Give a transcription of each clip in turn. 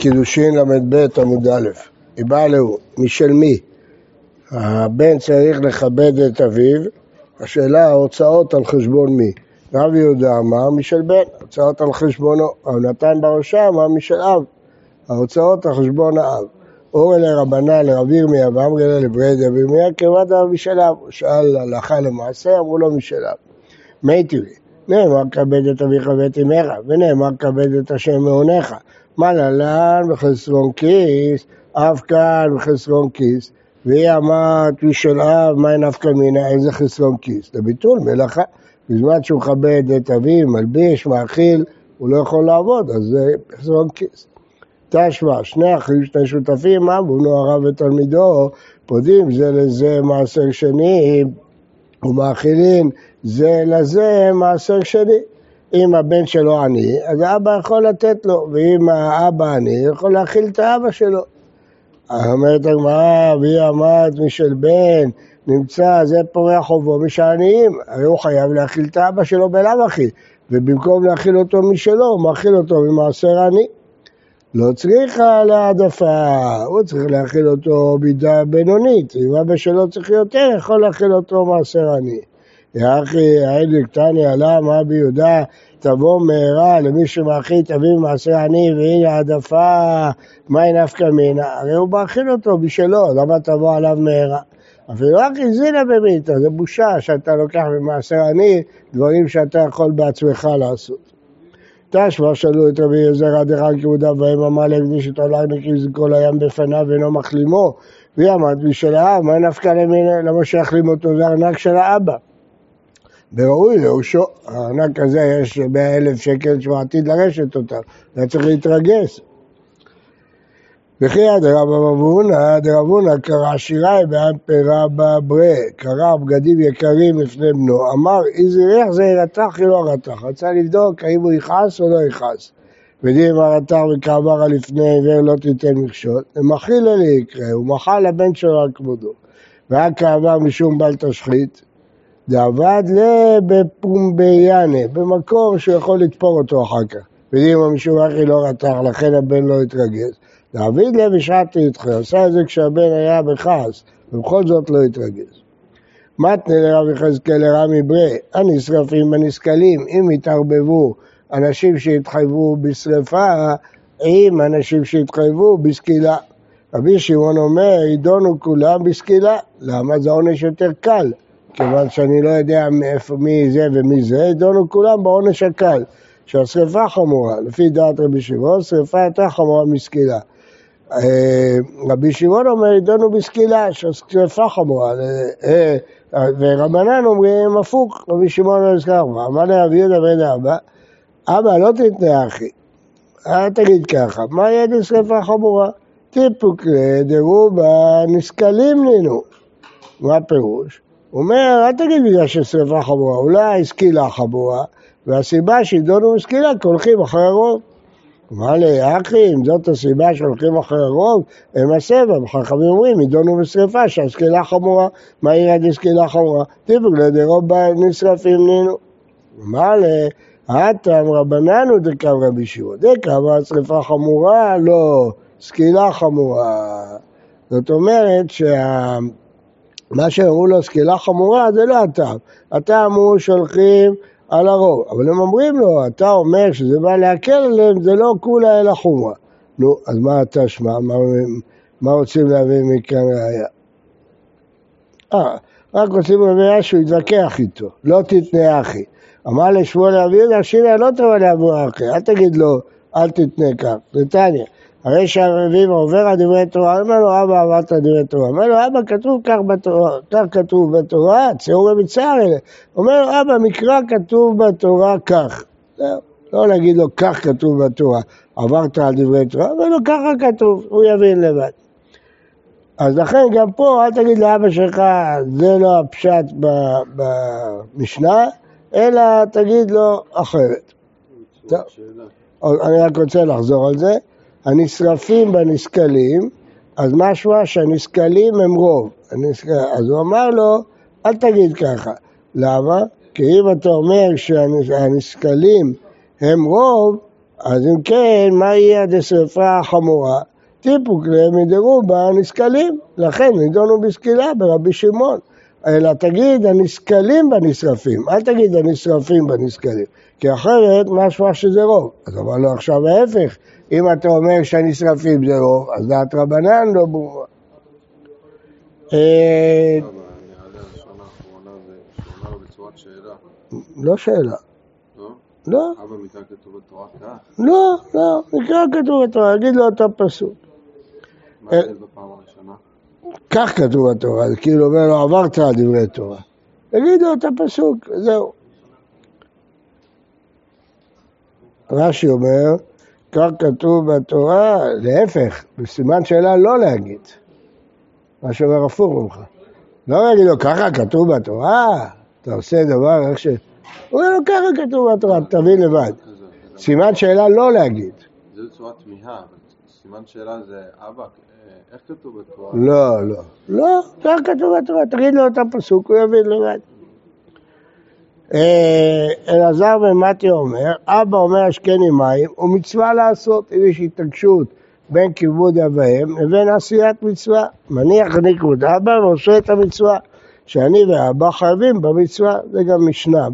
קידושין ל"ב עמוד א', היא באה לו, משל מי? הבן צריך לכבד את אביו, השאלה ההוצאות על חשבון מי? רב יהודה אמר משל בן, הוצאות על חשבונו, רב נתן בראשה אמר משל אב, ההוצאות על חשבון האב. אורי לרבנה לרב ירמיה ואמרי לברד רב ירמיה כמעט אב משל אב, הוא שאל הלכה למעשה, אמרו לו משל אב. מי תראי? נאמר כבד את אביך ואת אמך, ונאמר כבד את השם מעונך. מה ללן בחסרון כיס, אף כאן בחסרון כיס, והיא אמרת משל אב, מה נפקא מינה, איזה חסרון כיס? זה ביטול מלאכה. בזמן שהוא מכבד את אביו, מלביש, מאכיל, הוא לא יכול לעבוד, אז זה חסרון כיס. תשמע, שני אחים, שני שותפים, אמרו הרב ותלמידו, פודים זה לזה מעשר שני, ומאכילים זה לזה מעשר שני. אם הבן שלו עני, אז האבא יכול לתת לו, ואם האבא עני, יכול להאכיל את האבא שלו. אומרת הגמרא, והיא אמרת משל בן, נמצא זה פורע חובו משעניים, הרי הוא חייב להאכיל את האבא שלו בלאו הכי, ובמקום להאכיל אותו משלו, הוא מאכיל אותו ממעשר עני. לא צריכה להעדפה, הוא צריך להאכיל אותו מידה בינונית, אם אבא שלו צריך יותר, יכול להאכיל אותו מעשר עני. יחי העדק תניא עלה מה ביהודה תבוא מהרה למי שמאכיל תביא מעשר עני והנה העדפה מהי נפקא מינה? הרי הוא מאכיל אותו בשלו למה תבוא עליו מהרה? אפילו רק הזינה במיתה זה בושה שאתה לוקח ממעשר עני דברים שאתה יכול בעצמך לעשות תשמע שאלו את רבי יוזר עד אחד כבודיו בהם אמר להקדיש את עולם נקיז כל הים בפניו ואינו מחלימו. והיא אמרת בשל האב מה נפקא למינה למה שיחלים אותו? זה ארנק של האבא. וראוי לאושו, הארנק הזה יש 100 אלף שקל שהוא עתיד לרשת אותם, היה צריך להתרגש. וכי דרבא אבונה, דרבונה קרא שיראי בעם פרה בברה, קרא בגדים יקרים לפני בנו, אמר איזה ריח זה ירתח או לא רתח, רצה לבדוק האם הוא יכעס או לא יכעס. ודין הרתח וכעברה לפני עיוור לא תיתן מכשול, ומחיל אלי יקרה, הוא מחל לבן שלו על כבודו. והיה כעבר משום בל תשחית, דעבד לבפומביינה, במקום שהוא יכול לתפור אותו אחר כך. ואם המשום אחי לא רתח, לכן הבן לא התרגז. דעביד לב בשעת איתך, עשה את זה כשהבן היה בכעס, ובכל זאת לא התרגז. מתנה לרב יחזקאל לרמי ברי, הנשרפים בנסכלים, אם יתערבבו אנשים שהתחייבו בשרפה, עם אנשים שהתחייבו בסקילה. רבי שמעון אומר, ידונו כולם בסקילה. למה? זה עונש יותר קל. כיוון שאני לא יודע מאיפה, מי זה ומי זה, ידונו כולם בעונש הקל, שהשרפה חמורה. לפי דעת רבי שמעון, שרפה יותר חמורה מסקילה. אה, רבי שמעון אומר, ידונו בסקילה, שהשרפה חמורה. אה, אה, ורבנן אומרים הפוך, רבי שמעון לא נזכר מה, אמר לרבי יהודה בן אבא, אבא לא תתנה אחי, אל תגיד ככה, מה יהיה לשרפה חמורה? טיפוק דרובה נסכלים לנו. מה הפירוש? הוא אומר, אל תגיד בגלל ששרפה חמורה, אולי סקילה חמורה, והסיבה שידונו בסקילה כי הולכים אחרי הרוב. אמר לי, אחי, אם זאת הסיבה שהולכים אחרי הרוב, הם הסבב, חכמים אומרים, ידונו בשרפה שהסקילה חמורה, מה יהיה עד סקילה חמורה? טיפוק לדרוב נשרפים נינו. אמר לי, האטם רבננו דקב רבי שמעון, דקב שרפה חמורה, לא, סקילה חמורה. זאת אומרת שה... מה שאמרו לו סקילה חמורה זה לא הטעם. הטעם הוא שולחים על הרוב. אבל הם אומרים לו, אתה אומר שזה בא להקל עליהם, זה לא כולה אלא חומרה. נו, אז מה אתה שמע? מה, מה רוצים להביא מכאן ראייה? אה, רק רוצים להביא ראייה שהוא יתווכח איתו, לא תתנה אחי. אמר לשמואל אבי יהודה, שירה לא טובה לאבו אחי, אל תגיד לו, אל תתנה כך. נתניה. הרי שהרביב עובר על דברי תורה, אומר לו אבא עברת דברי תורה, אומר לו אבא כתוב כך בתורה, כך כתוב בתורה, ציור במצער אלה, אומר לו אבא מקרא כתוב בתורה כך, לא להגיד לו כך כתוב בתורה, עברת על דברי תורה, אומר לו ככה כתוב, הוא יבין לבד. אז לכן גם פה אל תגיד לאבא שלך זה לא הפשט במשנה, אלא תגיד לו אחרת. טוב. אני רק רוצה לחזור על זה. הנשרפים בנסכלים, אז משמע שהנסכלים הם רוב. אז הוא אמר לו, אל תגיד ככה. למה? כי אם אתה אומר שהנסכלים הם רוב, אז אם כן, מה יהיה עד השרפה החמורה? טיפוק להם מדרובה נסקלים, לכן נידונו בסקילה ברבי שמעון. אלא תגיד הנסקלים בנשרפים, אל תגיד הנשרפים בנסקלים, כי אחרת משמע שזה רוב. אז אמר לו עכשיו ההפך, אם אתה אומר שהנשרפים זה רוב, אז דעת רבנן לא ברורה. אה, לא שאלה. לא? לא. אבא מקרא כתוב בתורה כך? לא, לא, מקרא כתוב בתורה, יגיד לו אותו פסוק. מה ההבדל בפעם הראשונה? כך כתוב בתורה, זה כאילו אומר לו עברת על דברי תורה. תגיד לו את הפסוק, זהו. רש"י אומר, כך כתוב בתורה, להפך, בסימן שאלה לא להגיד. מה שאומר הפוך ממך. לא להגיד לו, ככה כתוב בתורה? אתה עושה דבר איך ש... הוא אומר לו, ככה כתוב בתורה, תבין לבד. סימן שאלה לא להגיד. זה צורת תמיהה, אבל סימן שאלה זה אבא, אה, איך כתוב בתורה? לא, לא. לא, כך כתוב בתורה, תגיד לו את הפסוק, הוא יבין לבד. אה, אלעזר בן מתי אומר, אבא אומר השקני מים, ומצווה לעשות, אם יש התעקשות בין כיבוד אב ואם לבין עשיית מצווה. מניח אני כבוד אבא ועושה את המצווה, שאני ואבא חייבים במצווה, זה גם משנה.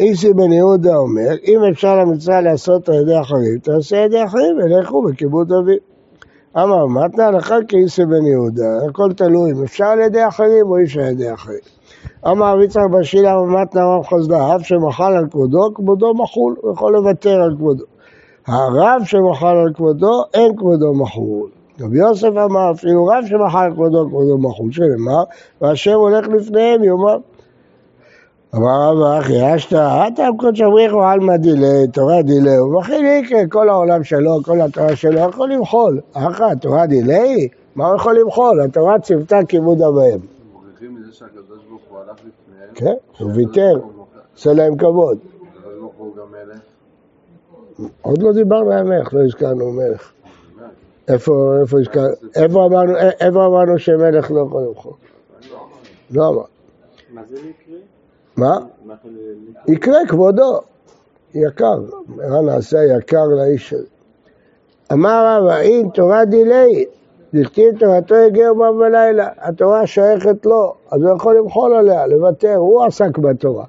איסי בן יהודה אומר, אם אפשר למצווה לעשות על ידי אחרים, תעשה על ידי אחרים ולכו בכיבוד אביו. אמר מתנה לך כאיסי בן יהודה, הכל תלוי אם אפשר על ידי אחרים או אי אפשר על ידי אחרים. אמר רבי יצחק בר שילה ומתנה רב חסדה, אף שמחל על כבודו, כבודו מחול, הוא יכול לוותר על כבודו. הרב שמחל על כבודו, אין כבודו מחול. רבי יוסף אמר, אפילו רב שמחל על כבודו, כבודו מחול, שנאמר, והשם הולך לפניהם יאמר. אמר רב אחי, אשתא, אתה קודש אבריחו עלמא דילי, תורה ומכין יקרה, כל העולם שלו, כל התורה שלו, יכול למחול. אחא, תורה דילי? מה הוא יכול למחול? התורה ציוותה כיבוד אביהם. מוכיחים מזה שהקדוש ברוך הוא הלך לפניהם? כן, הוא ויתר, עושה להם כבוד. עוד לא דיברנו על מלך, לא הזכרנו מלך. איפה, אמרנו, אמרנו שמלך לא יכול למחול? לא אמר. מה זה מקרה? מה? יקרה כבודו, יקר, מה נעשה יקר לאיש הזה. אמר רבא, אם תורה דילי, דכתיב תורתו יגיע יומם ולילה, התורה שייכת לו, אז הוא יכול למחול עליה, לוותר, הוא עסק בתורה.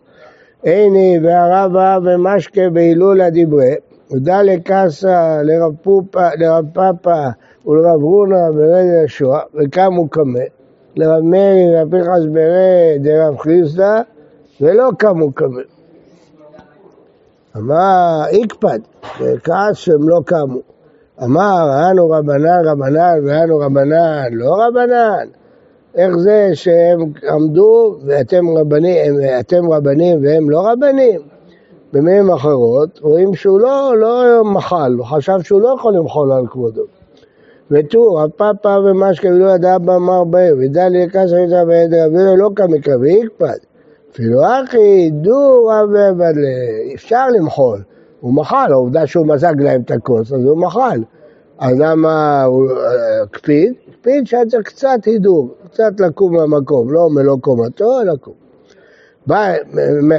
הנה והרבה ומשקה בהילולה דיברי, ודא לקסא לרב פופה, לרב פאפה ולרב רונה ברד יהושע, וקמו קמא, לרב מאיר ורב פנחס ברד דרב חיסדא, ולא קמו קמא. אמר איקפד, וכעס שהם לא קמו. אמר, אנו רבנן רבנן ואנו רבנן לא רבנן. איך זה שהם עמדו ואתם רבנים, אתם רבנים והם לא רבנים? במילים אחרות, רואים שהוא לא, לא מחל, הוא חשב שהוא לא יכול למחול על כבודו. ותו, הפאפה ומשקה ולא ידע במר בעיר, וידע לי לקסר ידע בעדר אבינו לא כמקרא, ויקפד. אפילו אחי, דו רב ובדלה, אפשר למחול. הוא מחל, העובדה שהוא מזג להם את הכוס, אז הוא מחל. אז למה הוא אה, הקפיד? הקפיד שהיה צריך קצת הידור, קצת לקום מהמקום, לא מלוא קומתו, לקום. בא-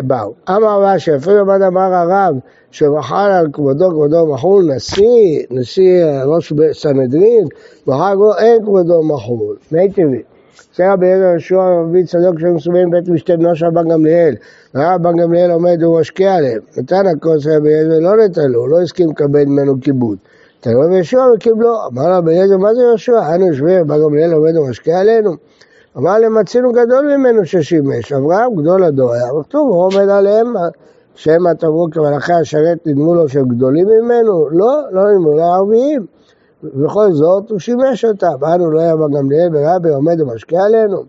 באו. אמר רש"י, אפילו מה אמר הרב, שמחל על כבודו, כבודו מחול, נשיא, נשיא ראש סנהדרין, מחל אין כבודו מחול. מי טבעי. רבי אליעזר יהושע ורבי צדוק שהיו מסובים בבית משתה בנו של בן גמליאל. הרב בן גמליאל עומד ומשקיע עליהם. נתן הכוס רבי אליעזר, לא הוא לא הסכים לקבל ממנו כיבוד. נתן רבי יהושע וקיבלו. אמר רבי אליעזר, מה זה יהושע? אנו יושבים, בן גמליאל עומד ומשקיע עלינו. אמר להם, מצינו גדול ממנו ששימש. אברהם גדול הדור היה, וכתוב, הוא עומד עליהם. שמא תבואו כמלאכי השרת נדמו לו שהם גדולים ממנו? לא, לא נדמו לו ערביים. ובכל זאת הוא שימש אותם. אנו לא היה גמליאל ורבי עומד ומשקיע עלינו.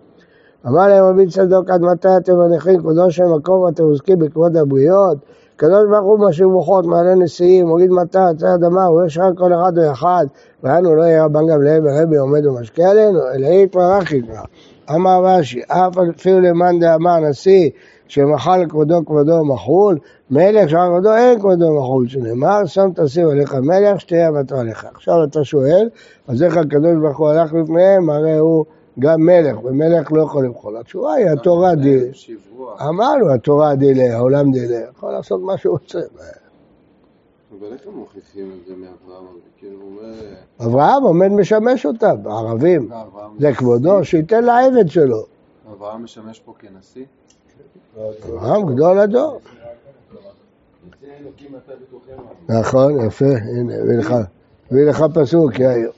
אמר להם רבי צדוק עד מתי אתם מניחים של מקום ואתם עוסקים בכבוד הבריות? הקדוש ברוך הוא משאיר רוחות, מעלה נשיאים, מוריד מטר, יוצא אדמה, הוא יש רק כל אחד ואחד, ואנו לא יהיה רבן גמליאל ורבי עומד ומשקיע עלינו, אלא יתברך יקרא. אמר רש"י, אף אפילו למאן דאמר נשיא, שמחל כבודו כבודו מחול, מלך שעל כבודו אין כבודו מחול, שנאמר, שם תשים עליך מלך, שתהיה אהבתו עליך. עכשיו אתה שואל, אז איך הקדוש ברוך הוא הלך לפניהם, הרי הוא גם מלך, ומלך לא יכול למחול. התשובה היא, התורה די... שיברוח. אמרנו, התורה דילה, העולם דילה, יכול לעשות מה שהוא רוצה. אבל איך הם מוכיחים את זה מאברהם? כאילו, הוא אומר... אברהם עומד משמש אותם, הערבים. ואברהם- זה כבודו, שייתן לעבד שלו. אברהם משמש פה כנשיא? אברהם גדול הדור. נכון, יפה, הנה, הביא לך, פסוק, יאיר.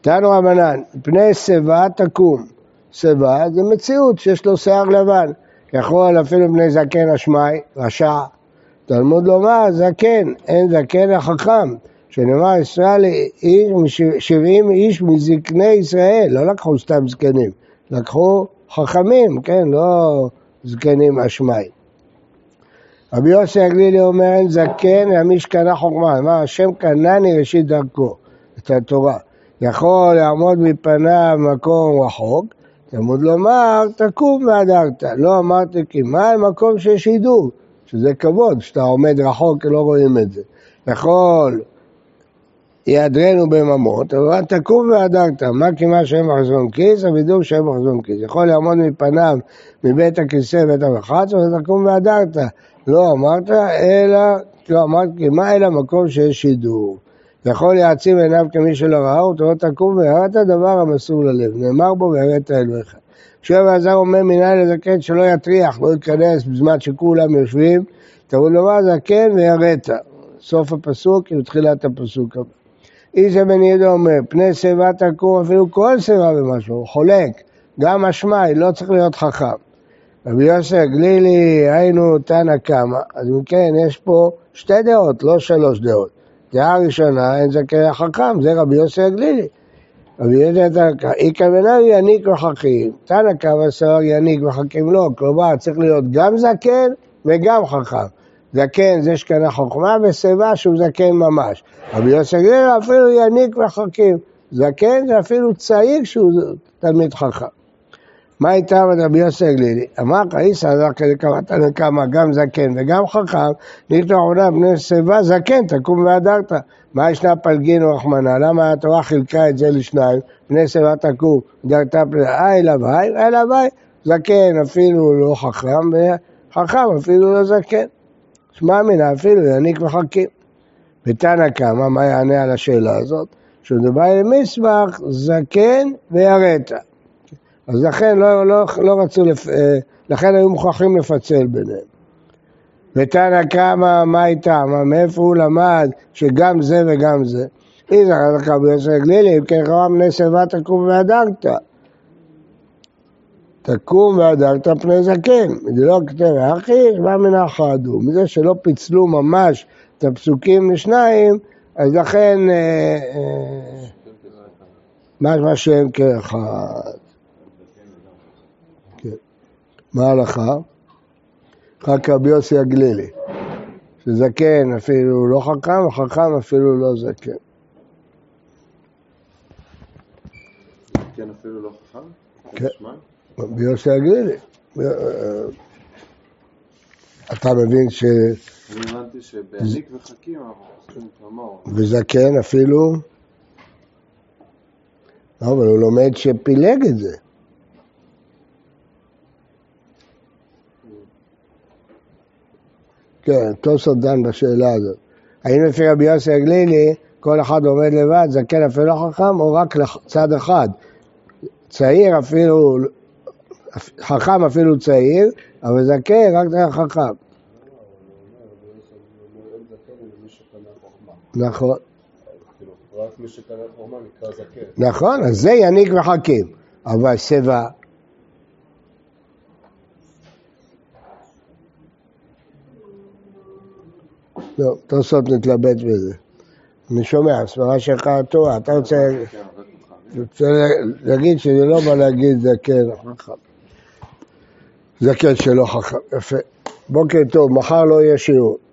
תנו רבנן, פני שיבה תקום. שיבה זה מציאות שיש לו שיער לבן. יכול אפילו בני זקן השמאי, רשע. תלמוד לומר, זקן, אין זקן החכם. שנאמר ישראל איש, שבעים איש מזקני ישראל, לא לקחו סתם זקנים, לקחו חכמים, כן, לא זקנים השמאי. רבי יוסי הגלילי אומר, אין זקן למי שקנה חוכמה, אמר השם קנני ראשית דרכו, את התורה. יכול לעמוד מפניו מקום רחוק, תלמוד לומר, תקום והדרת. לא אמרתי כי מה על מקום שיש הידור, שזה כבוד, שאתה עומד רחוק לא רואים את זה. יכול יעדרנו בממות, אבל תקום והדרת, מה כמעט שאין בחזון כיס, הבידור שאין בחזון כיס. יכול לעמוד מפניו מבית הכיסא ובית המרחץ, ותקום והדרת. לא אמרת, אלא, לא אמרת כי מה אלא מקום שיש שידור. יכול להעצים עיניו כמי שלא ראה אותו, לא תקום והראת דבר המסור ללב. נאמר בו והראית אלוהיך. שואל אלעזר אומר מנין לזקן שלא יטריח, לא ייכנס בזמן שכולם יושבים, תראו לומר זקן ויראת. סוף הפסוק עם תחילת הפסוק הבא. איש בן יהודה אומר, פני שיבה תקום אפילו כל שיבה במשהו, חולק, גם השמאי, לא צריך להיות חכם. רבי יוסף גלילי, היינו תנא קמא, אז אם כן, יש פה שתי דעות, לא שלוש דעות. דעה ראשונה, אין זכאי החכם, זה רבי יוסף גלילי. רבי יוסף תנא איכא יניק וחכים, תנא קמא סבר יניק וחכים לא, כלומר צריך להיות גם זקן וגם חכם. זקן זה שקנה חוכמה ושיבה שהוא זקן ממש. רבי יוסף גלילי אפילו יניק וחכים, זקן זה אפילו צעיר שהוא תלמיד חכם. מה את רבי יוסף גלילי? אמר כאיסא זכי קראת לכמה גם זקן וגם חכם, נכתוב עונה בני שיבה זקן תקום והדרת. מה ישנה פלגין ורחמנה? למה התורה חילקה את זה לשניים? בני שיבה תקום, דרתה פני אה אליו היי, אליו היי, זקן אפילו לא חכם וחכם אפילו לא זקן. שמע מינה אפילו יניק וחכים. ותנא קמא, מה יענה על השאלה הזאת? כשמדובר על מסמך, זקן ויראת. אז לכן לא, לא, לא רצו, לפ... אה, לכן היו מוכרחים לפצל ביניהם. ותנא קמא, מה איתם? מאיפה הוא למד שגם זה וגם זה? אם זכר לך ביוסף גלילי, אם כן חרם בני שיבה תקום והדרת. תקום והדרת פני זקן. זה לא כתב אחי, מה מן אחדו. מזה שלא פיצלו ממש את הפסוקים לשניים, אז לכן אה, אה, משמע שהם כאחד. כן. מה ההלכה? רק רבי יוסי הגלילי, שזקן אפילו לא חכם, וחכם אפילו לא זקן. כן, אפילו לא חכם? כן. רבי יוסי הגלילי. אה, אתה מבין ש... אני הבנתי שבעניק וחכים אנחנו צריכים כמוהו. וזקן אפילו... לא, אבל הוא לומד שפילג את זה. כן, תוספות דן בשאלה הזאת. האם לפי רבי יוסי הגלילי, כל אחד עומד לבד, זקן אפילו לא חכם, או רק לצד אחד? צעיר אפילו, חכם אפילו צעיר, אבל זקן רק דרך חכם. נכון. נכון, אז זה יניק וחכים. אבל שיבה, לא, תוספות נתלבט בזה. אני שומע, סברה שלך טועה, אתה רוצה כן. רוצה להגיד שזה לא בא להגיד זקן חכם. זקן שלא חכם, יפה. בוקר טוב, מחר לא יהיה שיעור.